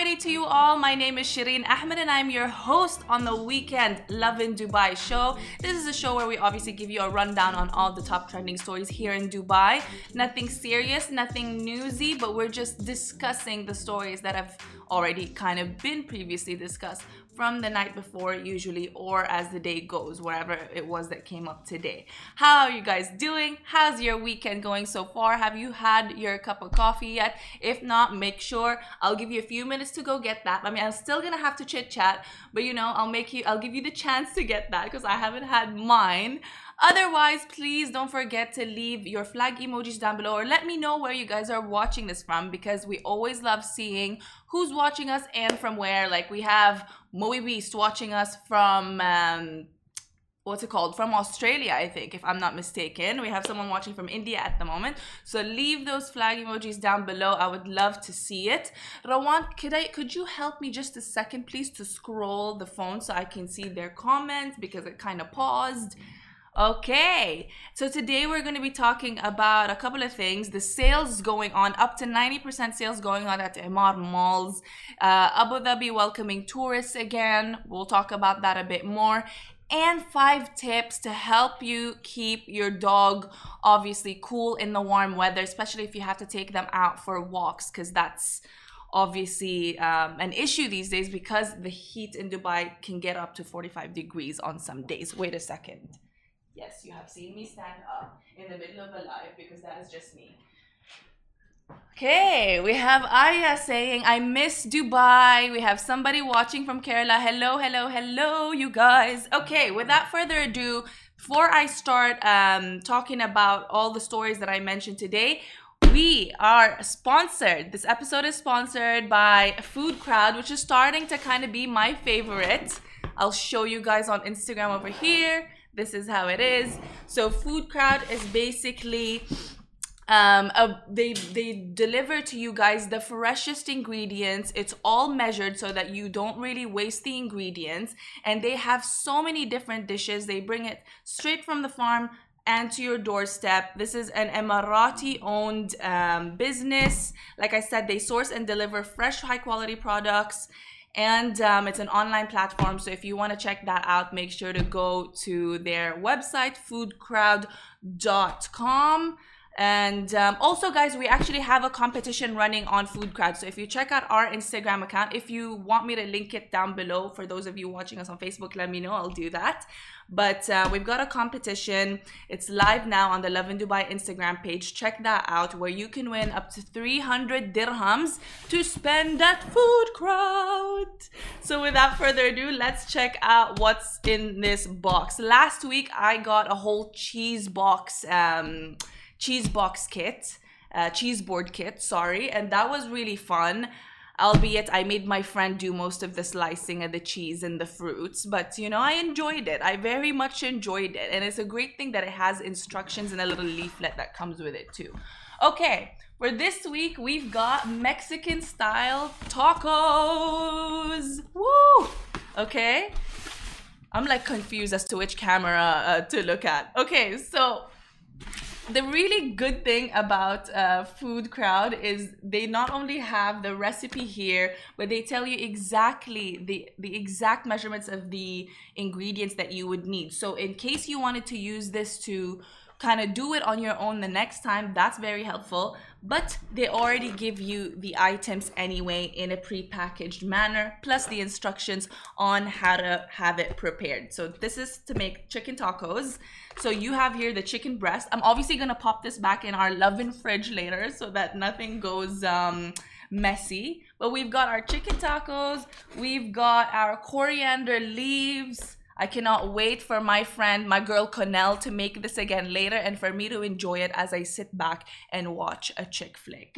Friday to you all. My name is Shireen Ahmed and I'm your host on the weekend Lovin Dubai show. This is a show where we obviously give you a rundown on all the top trending stories here in Dubai. Nothing serious, nothing newsy, but we're just discussing the stories that have already kind of been previously discussed from the night before usually or as the day goes whatever it was that came up today. How are you guys doing? How's your weekend going so far? Have you had your cup of coffee yet? If not make sure i'll give you a few minutes to go get that. I mean i'm still gonna have to chit chat but you know i'll make you i'll give you the chance to get that because i haven't had mine Otherwise, please don't forget to leave your flag emojis down below or let me know where you guys are watching this from because we always love seeing who's watching us and from where. Like we have Moe Beast watching us from um, what's it called? From australia i think if i'm not mistaken. We have someone watching from india at the moment. So leave those flag emojis down below. I would love to see it. Rawan could i could you help me just a second please to scroll the phone so i can see their comments because it kind of paused Okay, so today we're going to be talking about a couple of things. The sales going on, up to 90% sales going on at Emaar malls. Uh, Abu Dhabi welcoming tourists again. We'll talk about that a bit more. And five tips to help you keep your dog obviously cool in the warm weather, especially if you have to take them out for walks, because that's obviously um, an issue these days because the heat in Dubai can get up to 45 degrees on some days. Wait a second. Yes, you have seen me stand up in the middle of a live because that is just me. Okay, we have Aya saying, I miss Dubai. We have somebody watching from Kerala. Hello, hello, hello, you guys. Okay, without further ado, before I start um, talking about all the stories that I mentioned today, we are sponsored. This episode is sponsored by Food Crowd, which is starting to kind of be my favorite. I'll show you guys on Instagram over here this is how it is. So food crowd is basically um, a, they they deliver to you guys the freshest ingredients. It's all measured so that you don't really waste the ingredients. And they have so many different dishes. They bring it straight from the farm and to your doorstep. This is an Emirati owned um, business. Like I said, they source and deliver fresh, high quality products and um, it's an online platform so if you want to check that out make sure to go to their website foodcrowd.com and um, also, guys, we actually have a competition running on Food Crowd. So if you check out our Instagram account, if you want me to link it down below for those of you watching us on Facebook, let me know. I'll do that. But uh, we've got a competition. It's live now on the Lovin Dubai Instagram page. Check that out where you can win up to 300 dirhams to spend at Food Crowd. So without further ado, let's check out what's in this box. Last week, I got a whole cheese box. Um, cheese box kit, uh, cheese board kit, sorry, and that was really fun. Albeit I made my friend do most of the slicing of the cheese and the fruits, but you know, I enjoyed it. I very much enjoyed it, and it's a great thing that it has instructions and a little leaflet that comes with it too. Okay, for this week, we've got Mexican style tacos. Woo! Okay. I'm like confused as to which camera uh, to look at. Okay, so the really good thing about uh, Food Crowd is they not only have the recipe here, but they tell you exactly the the exact measurements of the ingredients that you would need. So in case you wanted to use this to kind of do it on your own the next time, that's very helpful. But they already give you the items anyway in a pre-packaged manner, plus the instructions on how to have it prepared. So this is to make chicken tacos. So you have here the chicken breast. I'm obviously gonna pop this back in our Lovin fridge later so that nothing goes um, messy. But we've got our chicken tacos, we've got our coriander leaves, I cannot wait for my friend, my girl Connell, to make this again later and for me to enjoy it as I sit back and watch a chick flick.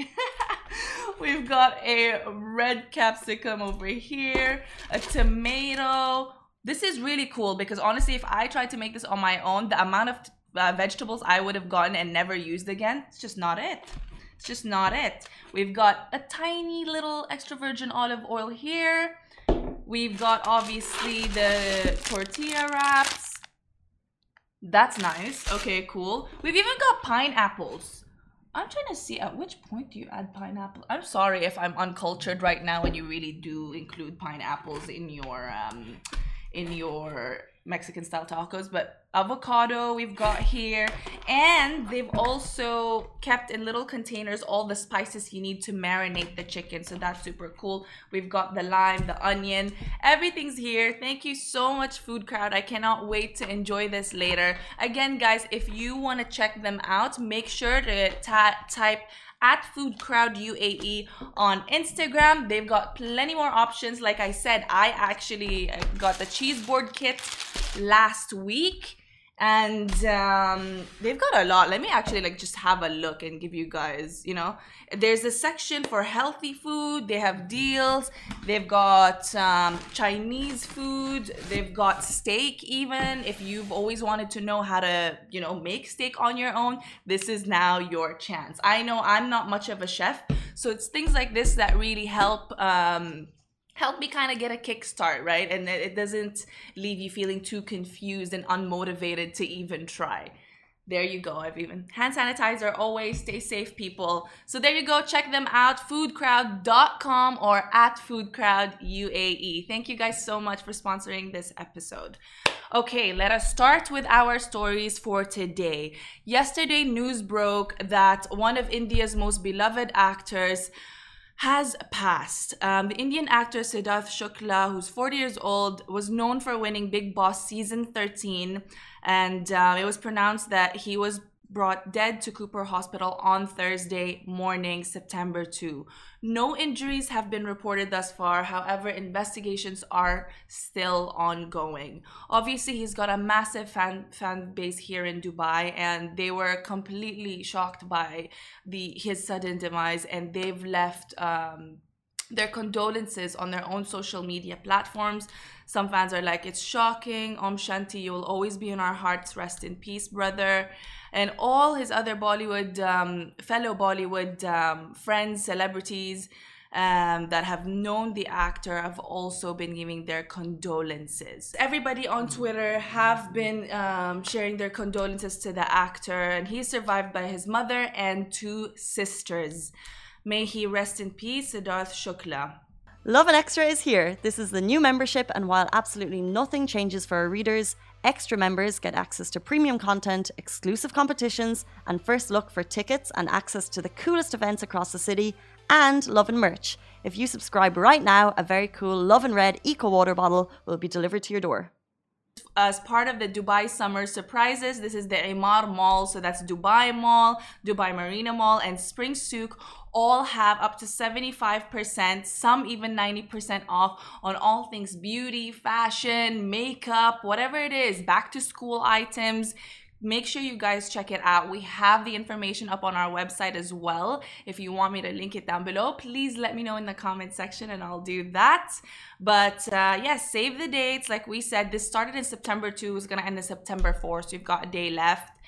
We've got a red capsicum over here, a tomato. This is really cool because honestly, if I tried to make this on my own, the amount of uh, vegetables I would have gotten and never used again, it's just not it. It's just not it. We've got a tiny little extra virgin olive oil here. We've got obviously the tortilla wraps. That's nice. Okay, cool. We've even got pineapples. I'm trying to see at which point do you add pineapple? I'm sorry if I'm uncultured right now and you really do include pineapples in your um in your Mexican style tacos, but avocado we've got here. And they've also kept in little containers all the spices you need to marinate the chicken. So that's super cool. We've got the lime the onion. Everything's here. Thank you so much food crowd. I cannot wait to enjoy this later. Again guys if you want to check them out make sure to type at Food Crowd UAE on Instagram. They've got plenty more options. Like I said, I actually uh, got the cheese board kit last week and um, they've got a lot. Let me actually like just have a look and give you guys you know. There's a section for healthy food. They have deals. They've got um, chinese food. They've got steak even. If you've always wanted to know how to you know make steak on your own this is now your chance. I know i'm not much of a chef so it's things like this that really help um, help me kind of get a kickstart, right? And it doesn't leave you feeling too confused and unmotivated to even try. There you go. I've even hand sanitizer always stay safe people. So there you go. Check them out foodcrowd.com or at foodcrowduae. Thank you guys so much for sponsoring this episode. Okay, let us start with our stories for today. Yesterday news broke that one of India's most beloved actors has passed. Um, the Indian actor Sidharth Shukla, who's 40 years old, was known for winning Bigg Boss season 13, and uh, it was pronounced that he was brought dead to Cooper Hospital on Thursday morning, September 2. No injuries have been reported thus far. However, investigations are still ongoing. Obviously, he's got a massive fan fan base here in Dubai, and they were completely shocked by the his sudden demise, and they've left. Um, their condolences on their own social media platforms. Some fans are like, it's shocking. Om Shanti, you will always be in our hearts. Rest in peace, brother and all his other Bollywood um, fellow Bollywood um, friends, celebrities um, that have known the actor have also been giving their condolences. Everybody on Twitter have been um, sharing their condolences to the actor, and he's survived by his mother and two sisters. May he rest in peace, Sidharth Shukla. Lovin Extra is here. This is the new membership, and while absolutely nothing changes for our readers, Extra members get access to premium content, exclusive competitions, and first look for tickets and access to the coolest events across the city and love and merch. If you subscribe right now, a very cool Love and Red Eco Water bottle will be delivered to your door. As part of the Dubai Summer Surprises, this is the Emaar Mall. So that's Dubai Mall, Dubai Marina Mall, and Spring Souk all have up to 75%, some even 90% off on all things beauty, fashion, makeup, whatever it is, back to school items make sure you guys check it out. We have the information up on our website as well. If you want me to link it down below, please let me know in the comment section and I'll do that. But uh, yes, yeah, save the dates. Like we said, this started in September 2, is going to end in September 4, so you've got a day left.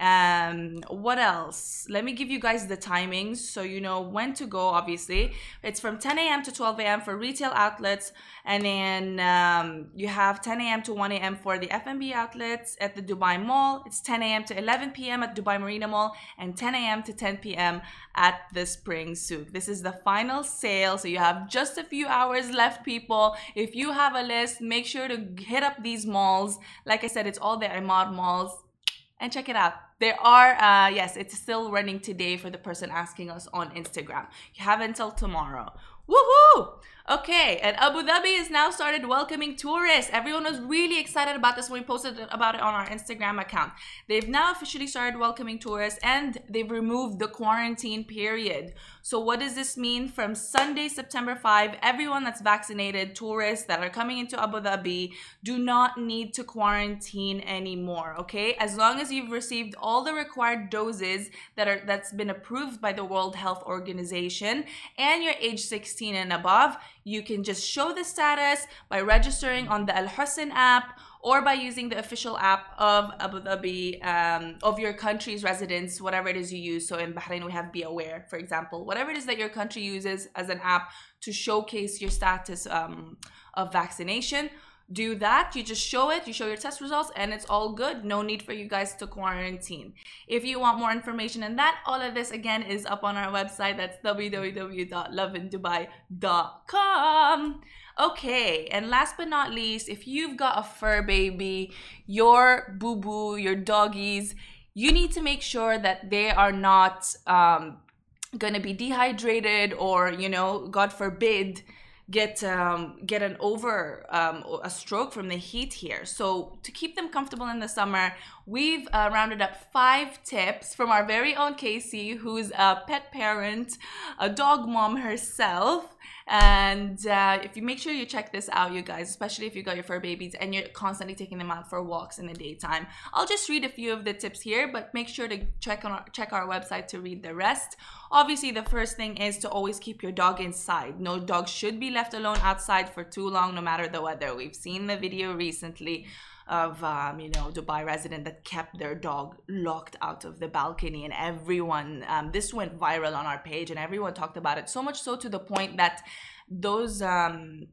Um, what else? Let me give you guys the timings so you know when to go. Obviously, it's from 10 a.m. to 12 a.m. for retail outlets, and then um, you have 10 a.m. to 1 a.m. for the F&B outlets at the Dubai Mall. It's 10 a.m. to 11 p.m. at Dubai Marina Mall, and 10 a.m. to 10 p.m. at the Spring Souk. This is the final sale, so you have just a few hours left, people. If you have a list, make sure to hit up these malls. Like I said, it's all the Emaar malls and check it out. There are, uh, yes, it's still running today for the person asking us on Instagram. You have until tomorrow. Woohoo! Okay, and Abu Dhabi has now started welcoming tourists. Everyone was really excited about this when we posted about it on our Instagram account. They've now officially started welcoming tourists and they've removed the quarantine period. So, what does this mean? From Sunday, September 5, everyone that's vaccinated, tourists that are coming into Abu Dhabi, do not need to quarantine anymore. Okay, as long as you've received all the required doses that are that's been approved by the World Health Organization and you're age 16 and above, you can just show the status by registering on the Al Hosn app or by using the official app of Abu Dhabi, um, of your country's residents, whatever it is you use. So in Bahrain, we have Be Aware, for example. Whatever it is that your country uses as an app to showcase your status um, of vaccination do that. You just show it, you show your test results, and it's all good. No need for you guys to quarantine. If you want more information on that, all of this again is up on our website. That's www.lovindubai.com. Okay, and last but not least, if you've got a fur baby, your boo boo, your doggies, you need to make sure that they are not um, going to be dehydrated or, you know, God forbid, get um, get an over um, a stroke from the heat here. So to keep them comfortable in the summer, we've uh, rounded up five tips from our very own Casey, who's a pet parent, a dog mom herself. And uh, if you make sure you check this out, you guys, especially if you got your fur babies and you're constantly taking them out for walks in the daytime. I'll just read a few of the tips here, but make sure to check on our, check our website to read the rest. Obviously, the first thing is to always keep your dog inside. No dog should be left alone outside for too long, no matter the weather. We've seen the video recently of um, you know Dubai resident that kept their dog locked out of the balcony, and everyone um, this went viral on our page, and everyone talked about it. So much so to the point that those um,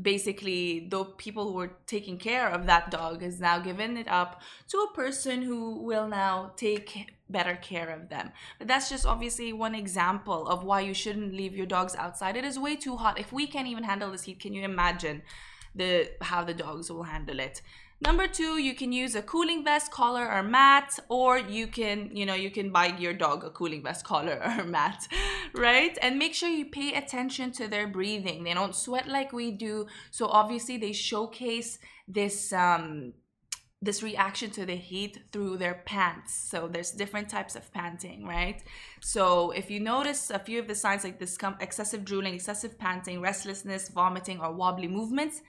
basically the people who were taking care of that dog is now given it up to a person who will now take better care of them. But that's just obviously one example of why you shouldn't leave your dogs outside. It is way too hot. If we can't even handle this heat can you imagine the how the dogs will handle it Number two, you can use a cooling vest, collar, or mat, or you can, you know, you can buy your dog a cooling vest, collar, or mat, right? And make sure you pay attention to their breathing. They don't sweat like we do, so obviously they showcase this um, this reaction to the heat through their pants. So there's different types of panting, right? So if you notice a few of the signs like this, excessive drooling, excessive panting, restlessness, vomiting, or wobbly movements,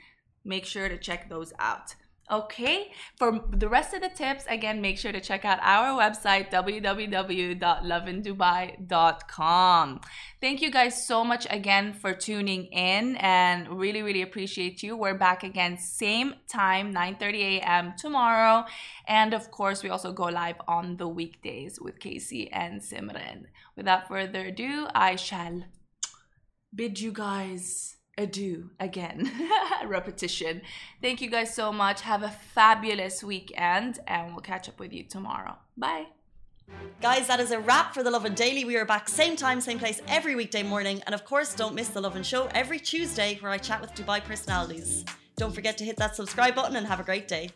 make sure to check those out. Okay, for the rest of the tips, again, make sure to check out our website, www.lovindubai.com. Thank you guys so much again for tuning in and really, really appreciate you. We're back again, same time, 9.30 a.m. tomorrow. And of course, we also go live on the weekdays with Casey and Simran. Without further ado, I shall bid you guys adieu again. Repetition. Thank you guys so much. Have a fabulous weekend, and we'll catch up with you tomorrow. Bye. Guys, that is a wrap for The Lovin Daily. We are back same time, same place every weekday morning. And of course, don't miss The Lovin Show every Tuesday where I chat with Dubai personalities. Don't forget to hit that subscribe button and have a great day.